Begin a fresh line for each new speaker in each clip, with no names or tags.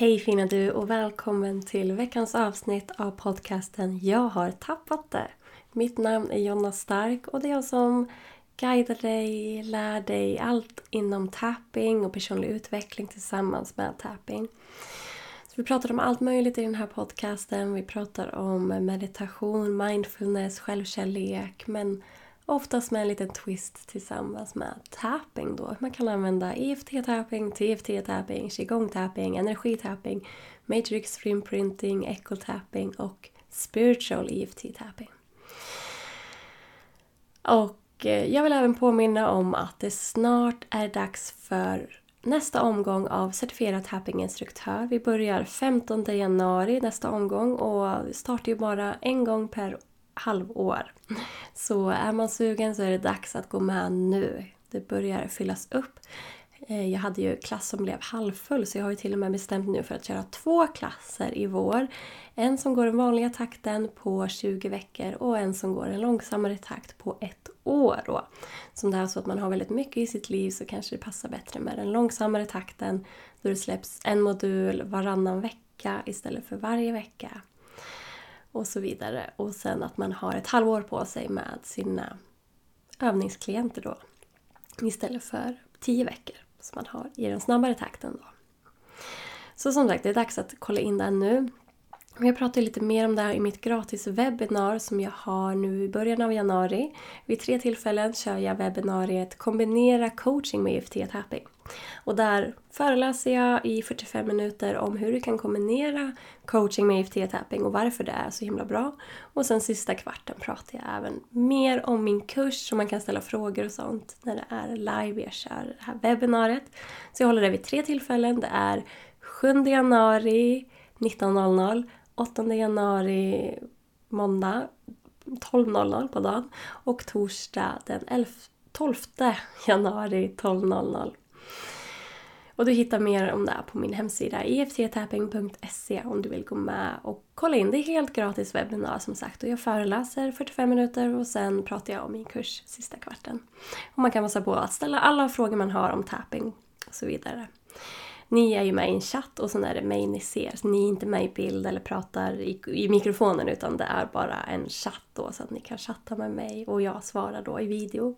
Hej fina du och välkommen till veckans avsnitt av podcasten Jag har tappat det. Mitt namn är Jonna Stark och det är jag som guidar dig, lär dig allt inom tapping och personlig utveckling tillsammans med tapping. Så vi pratar om allt möjligt i den här podcasten. Vi pratar om meditation, mindfulness, självkärlek men Oftast med en liten twist tillsammans med tapping då. Man kan använda EFT-tapping, TFT-tapping, qigong-tapping, energi-tapping, matrix imprinting, echo-tapping och spiritual EFT-tapping. Och eh, jag vill även påminna om att det snart är dags för nästa omgång av certifierad tappinginstruktör. Vi börjar 15 januari nästa omgång och startar ju bara en gång per halvår. Så är man sugen så är det dags att gå med nu. Det börjar fyllas upp. Eh, jag hade ju klass som blev halvfull så jag har ju till och med bestämt nu för att köra två klasser i vår. En som går den vanliga takten på 20 veckor och en som går en långsammare takt på ett år. Då. Så om det är så att man har väldigt mycket i sitt liv så kanske det passar bättre med den långsammare takten då det släpps en modul varannan vecka istället för varje vecka och så vidare. Och sen att man har ett halvår på sig med sina övningsklienter då. Istället för tio veckor som man har i den snabbare takten då. Så som sagt, det är dags att kolla in den nu. Jag pratar lite mer om det här i mitt gratis webbinar som jag har nu i början av januari. Vid tre tillfällen kör jag webbinariet Kombinera coaching med EFT-tapping. Och där föreläser jag i 45 minuter om hur du kan kombinera coaching med EFT-tapping och varför det är så himla bra. Och sen sista kvarten pratar jag även mer om min kurs så man kan ställa frågor och sånt när det är live jag kör det här webbinariet. Så jag håller det vid tre tillfällen. Det är 7 januari 19.00, 8 januari måndag 12.00 på dagen och torsdag den 11, 12 januari 12.00 och du hittar mer om det på min hemsida efttapping.se om du vill gå med och kolla in. Det är helt gratis webbinar som sagt och jag föreläser 45 minuter och sen pratar jag om min kurs sista kvarten. Och man kan passa på att ställa alla frågor man har om tapping och så vidare. Ni är ju med i en chatt och sen är det mig ni ser. Så ni är inte med i bild eller pratar i, i mikrofonen utan det är bara en chatt då så att ni kan chatta med mig och jag svarar då i video.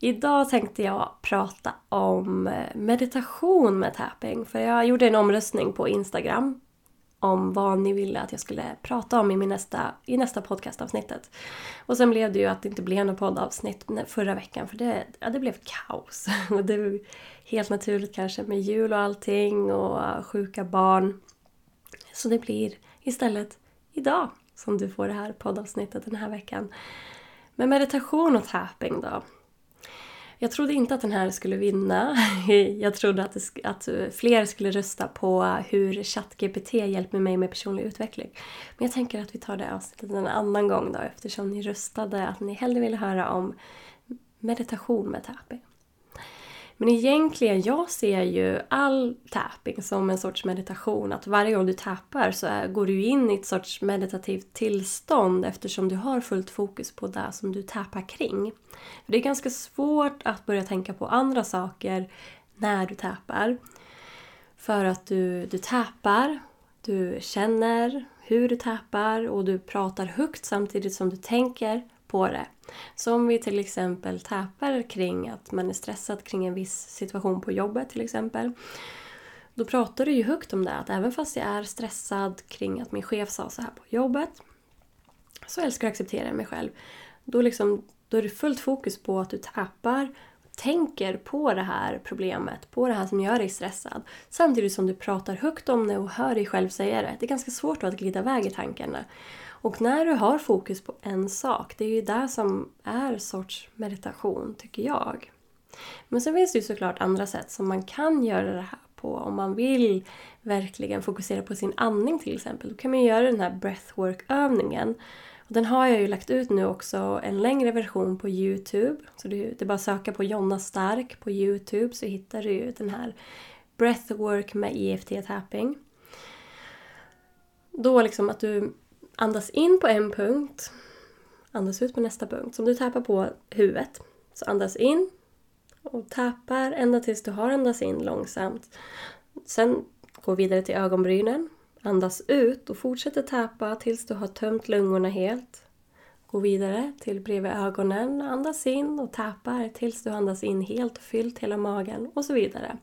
Idag tänkte jag prata om eh, meditation med tapping. För jag gjorde en omröstning på Instagram om vad ni ville att jag skulle prata om i, min nästa, i nästa podcastavsnittet. Och sen blev det ju att det inte blev något poddavsnitt förra veckan för det, ja, det blev kaos. Och det var helt naturligt kanske med jul och allting och sjuka barn. Så det blir istället idag som du får det här poddavsnittet den här veckan. Men meditation och tapping då. Jag trodde inte att den här skulle vinna. Jag trodde att, det, att eh, fler skulle rösta på hur ChatGPT hjälper mig med personlig utveckling. Men jag tänker att vi tar det avsnittet en annan gång då eftersom ni röstade att ni hellre ville höra om meditation med tapping. Men egentligen, jag ser ju all tapping som en sorts meditation. Att varje gång du tappar så är, går du in i ett sorts meditativt tillstånd eftersom du har fullt fokus på det som du tappar kring. För det är ganska svårt att börja tänka på andra saker när du tappar. För att du, du tappar, du känner hur du tappar och du pratar högt samtidigt som du tänker på det. Så om vi till exempel täpar kring att man är stressad kring en viss situation på jobbet till exempel. Då pratar du ju högt om det, att även fast jag är stressad kring att min chef sa så här på jobbet så älskar jag att acceptera mig själv. Då, liksom, då är det fullt fokus på att du tappar tänker på det här problemet, på det här som gör dig stressad. Samtidigt som du pratar högt om det och hör dig själv säga det. Det är ganska svårt att glida iväg i tankarna. Och när du har fokus på en sak, det är ju det som är sorts meditation, tycker jag. Men sen finns det ju såklart andra sätt som man kan göra det här på. Om man vill verkligen fokusera på sin andning till exempel, då kan man göra den här breathwork-övningen. Och den har jag ju lagt ut nu också, en längre version på Youtube. Så det är bara att söka på Jonna Stark på Youtube så hittar du ju den här breathwork med EFT-tapping. Då liksom att du andas in på en punkt. andas ut på nästa punkt. Så om du tappar på huvudet, så andas in och tappar ända tills du har andats in långsamt. Sen gå vidare till ögonbrynen, andas ut och fortsätter tappa tills du har tömt lungorna helt. Gå vidare till bredvid ögonen, andas in och tappar tills du andas in helt och fyllt hela magen och så vidare.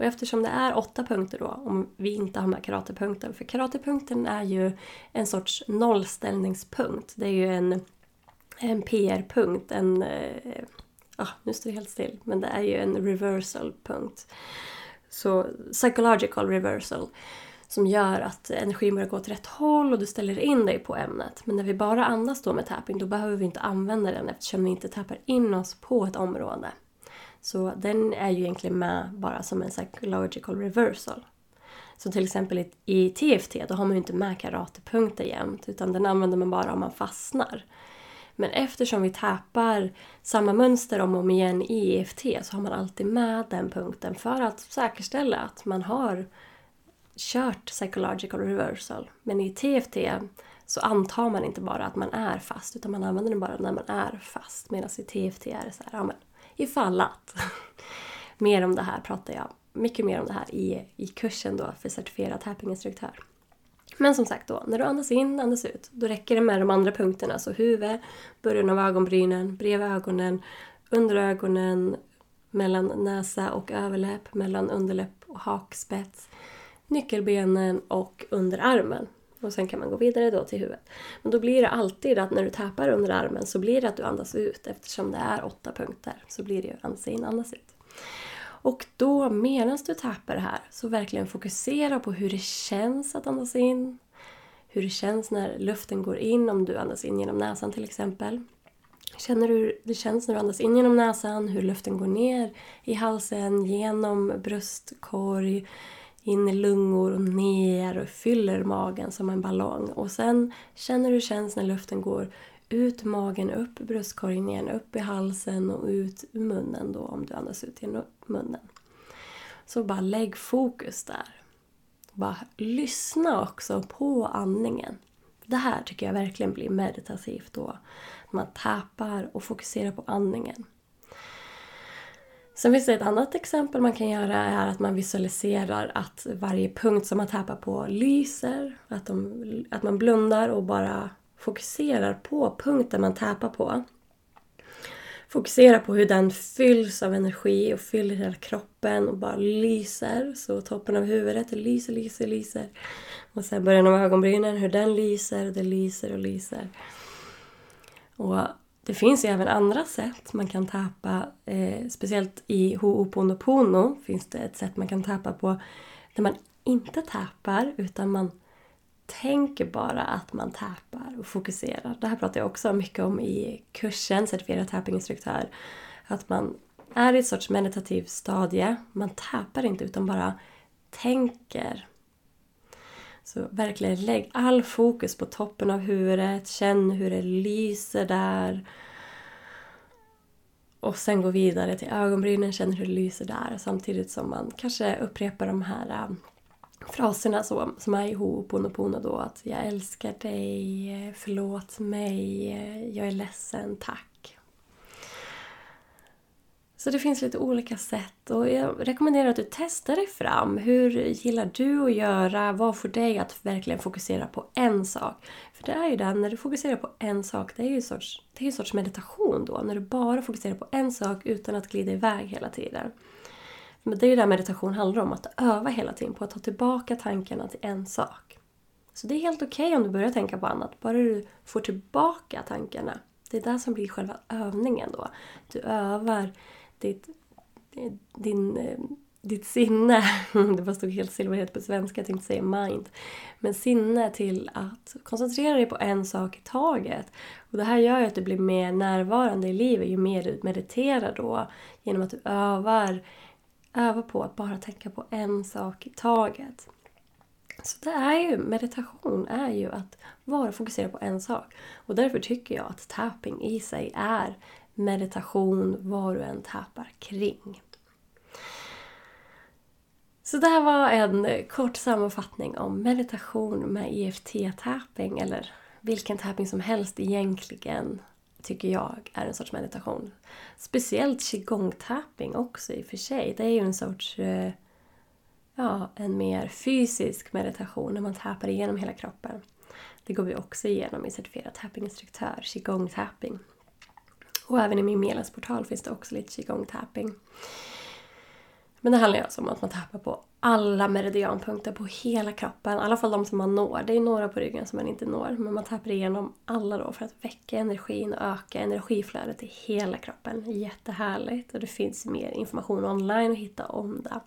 Och eftersom det är åtta punkter då, om vi inte har med karatepunkten, för karatepunkten är ju en sorts nollställningspunkt. Det är ju en, en PR-punkt, en... Eh, ah, nu står det helt still, men det är ju en reversal-punkt. Så psychological reversal som gör att energin börjar gå åt rätt håll och du ställer in dig på ämnet. Men när vi bara andas då med tapping, då behöver vi inte använda den eftersom vi inte tappar in oss på ett område. Så den är ju egentligen med bara som en psychological reversal. Så till exempel i TFT, då har man ju inte med karatepunkter jämt, utan den använder man bara om man fastnar. Men eftersom vi tappar samma mönster om och om igen i EFT så har man alltid med den punkten för att säkerställa att man har kört psychological reversal. Men i TFT så antar man inte bara att man är fast utan man använder den bara när man är fast. Medan i TFT är det så här, ja men ifall att. mer om det här pratar jag mycket mer om det här i, i kursen då för certifierad tappinginstruktör. Men som sagt då, när du andas in, andas ut, då räcker det med de andra punkterna. Så huvud, början av ögonbrynen, bredvid ögonen, under ögonen, mellan näsa och överläpp, mellan underläpp och hakspets, nyckelbenen och underarmen. Och sen kan man gå vidare då till huvudet. Men då blir det alltid att när du tappar under armen så blir det att du andas ut eftersom det är åtta punkter. Så blir det ju andas in, andas ut. Och då medan du tappar det här så verkligen fokusera på hur det känns att andas in. Hur det känns när luften går in, om du andas in genom näsan till exempel. Känner du hur det känns när du andas in genom näsan, hur luften går ner i halsen, genom bröstkorg, in i lungor och ner och fyller magen som en ballong. Och sen känner du hur det känns när luften går ut magen, upp bröstkorgen igen, upp i halsen och ut ur munnen då om du andas ut genom munnen. Så bara lägg fokus där. Bara lyssna också på andningen. Det här tycker jag verkligen blir meditativt då. Man tappar och fokuserar på andningen. Sen finns det ett annat exempel man kan göra är att man visualiserar att varje punkt som man tappar på lyser. Att, de, att man blundar och bara fokuserar på punkten man tappar på. Fokusera på hur den fylls av energi och fyller hela kroppen och bara lyser. Så toppen av huvudet lyser, lyser, lyser. Och sen början av ögonbrynen, hur den lyser, det lyser och lyser. Och det finns ju även andra sätt man kan tappa. Eh, speciellt i Ho'oponopono finns det ett sätt man kan tappa på där man inte tappar utan man tänker bara att man tappar och fokuserar. Det här pratar jag också mycket om i kursen Certifierad tappinginstruktör. Att man är i ett sorts meditativt stadie. Man tappar inte utan bara tänker. Så verkligen lägg all fokus på toppen av huvudet. Känn hur det lyser där. Och sen gå vidare till ögonbrynen, känn hur det lyser där samtidigt som man kanske upprepar de här äh, fraserna som är i Ho'oponopono då att jag älskar dig, förlåt mig, jag är ledsen, tack. Så det finns lite olika sätt och jag rekommenderar att du testar dig fram. Hur gillar du att göra? Vad får dig att verkligen fokusera på en sak? För det är ju det, när du fokuserar på en sak, det är ju en sorts, det är en sorts meditation då. När du bara fokuserar på en sak utan att glida iväg hela tiden. Men det är ju det meditation handlar om, att öva hela tiden på att ta tillbaka tankarna till en sak. Så det är helt okej okay om du börjar tänka på annat, bara du får tillbaka tankarna. Det är det som blir själva övningen då. Du övar ditt, din, eh, ditt sinne, det bara stod helt silverhet på svenska, jag tänkte säga mind, men sinne till att koncentrera dig på en sak i taget. Och det här gör ju att du blir mer närvarande i livet ju mer du mediterar då, genom att du övar övar på att bara tänka på en sak i taget. Så det är ju, meditation är ju att vara fokuserad på en sak. Och därför tycker jag att tapping i sig är meditation vad du än tappar kring. Så det här var en kort sammanfattning om meditation med EFT-tapping eller vilken tapping som helst egentligen tycker jag är en sorts meditation. Speciellt qigong-tapping också i och för sig. Det är ju en sorts eh, ja, en mer fysisk meditation när man tappar igenom hela kroppen. Det går vi också igenom i certifierad tappinginstruktör, qigong-tapping. Och även i min medlemsportal finns det också lite qigong-tapping. Men det handlar ju alltså om att man tappar på alla meridianpunkter på hela kroppen. I alla fall de som man når. Det är några på ryggen som man inte når. Men man tappar igenom alla då för att väcka energin och öka energiflödet i hela kroppen. Jättehärligt! Och det finns mer information online att hitta om det.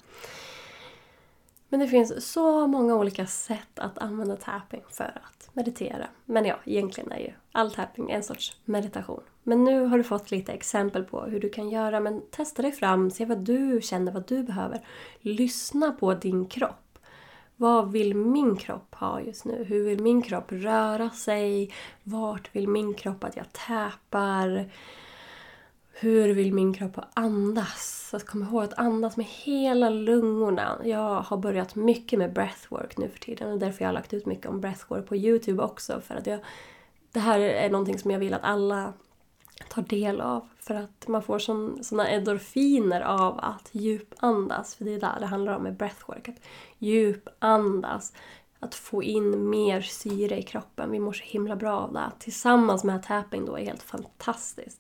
Men det finns så många olika sätt att använda tapping för att meditera. Men ja, egentligen är ju all tapping en sorts meditation. Men nu har du fått lite exempel på hur du kan göra, men testa dig fram, se vad du känner, vad du behöver. Lyssna på din kropp. Vad vill min kropp ha just nu? Hur vill min kropp röra sig? Vart vill min kropp att jag täpar? Hur vill min kropp andas? Så kom ihåg att andas med hela lungorna. Jag har börjat mycket med breathwork nu för tiden och därför jag har lagt ut mycket om breathwork på Youtube också. För att jag, det här är någonting som jag vill att alla tar del av. För att man får sådana endorfiner av att djupandas. För det är där det handlar om med breathwork. Att djupandas. Att få in mer syre i kroppen. Vi mår så himla bra av det. Tillsammans med tapping då är helt fantastiskt.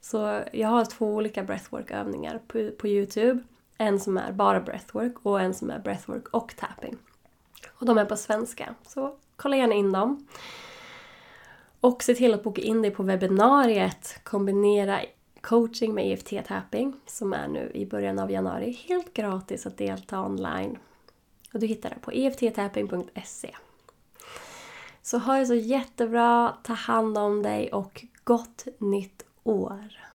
Så jag har två olika breathwork-övningar på, på Youtube. En som är bara breathwork och en som är breathwork och tapping. Och de är på svenska, så kolla gärna in dem. Och se till att boka in dig på webbinariet Kombinera coaching med EFT-tapping som är nu i början av januari. Helt gratis att delta online. Och du hittar det på efttapping.se. Så ha det så jättebra, ta hand om dig och gott nytt år!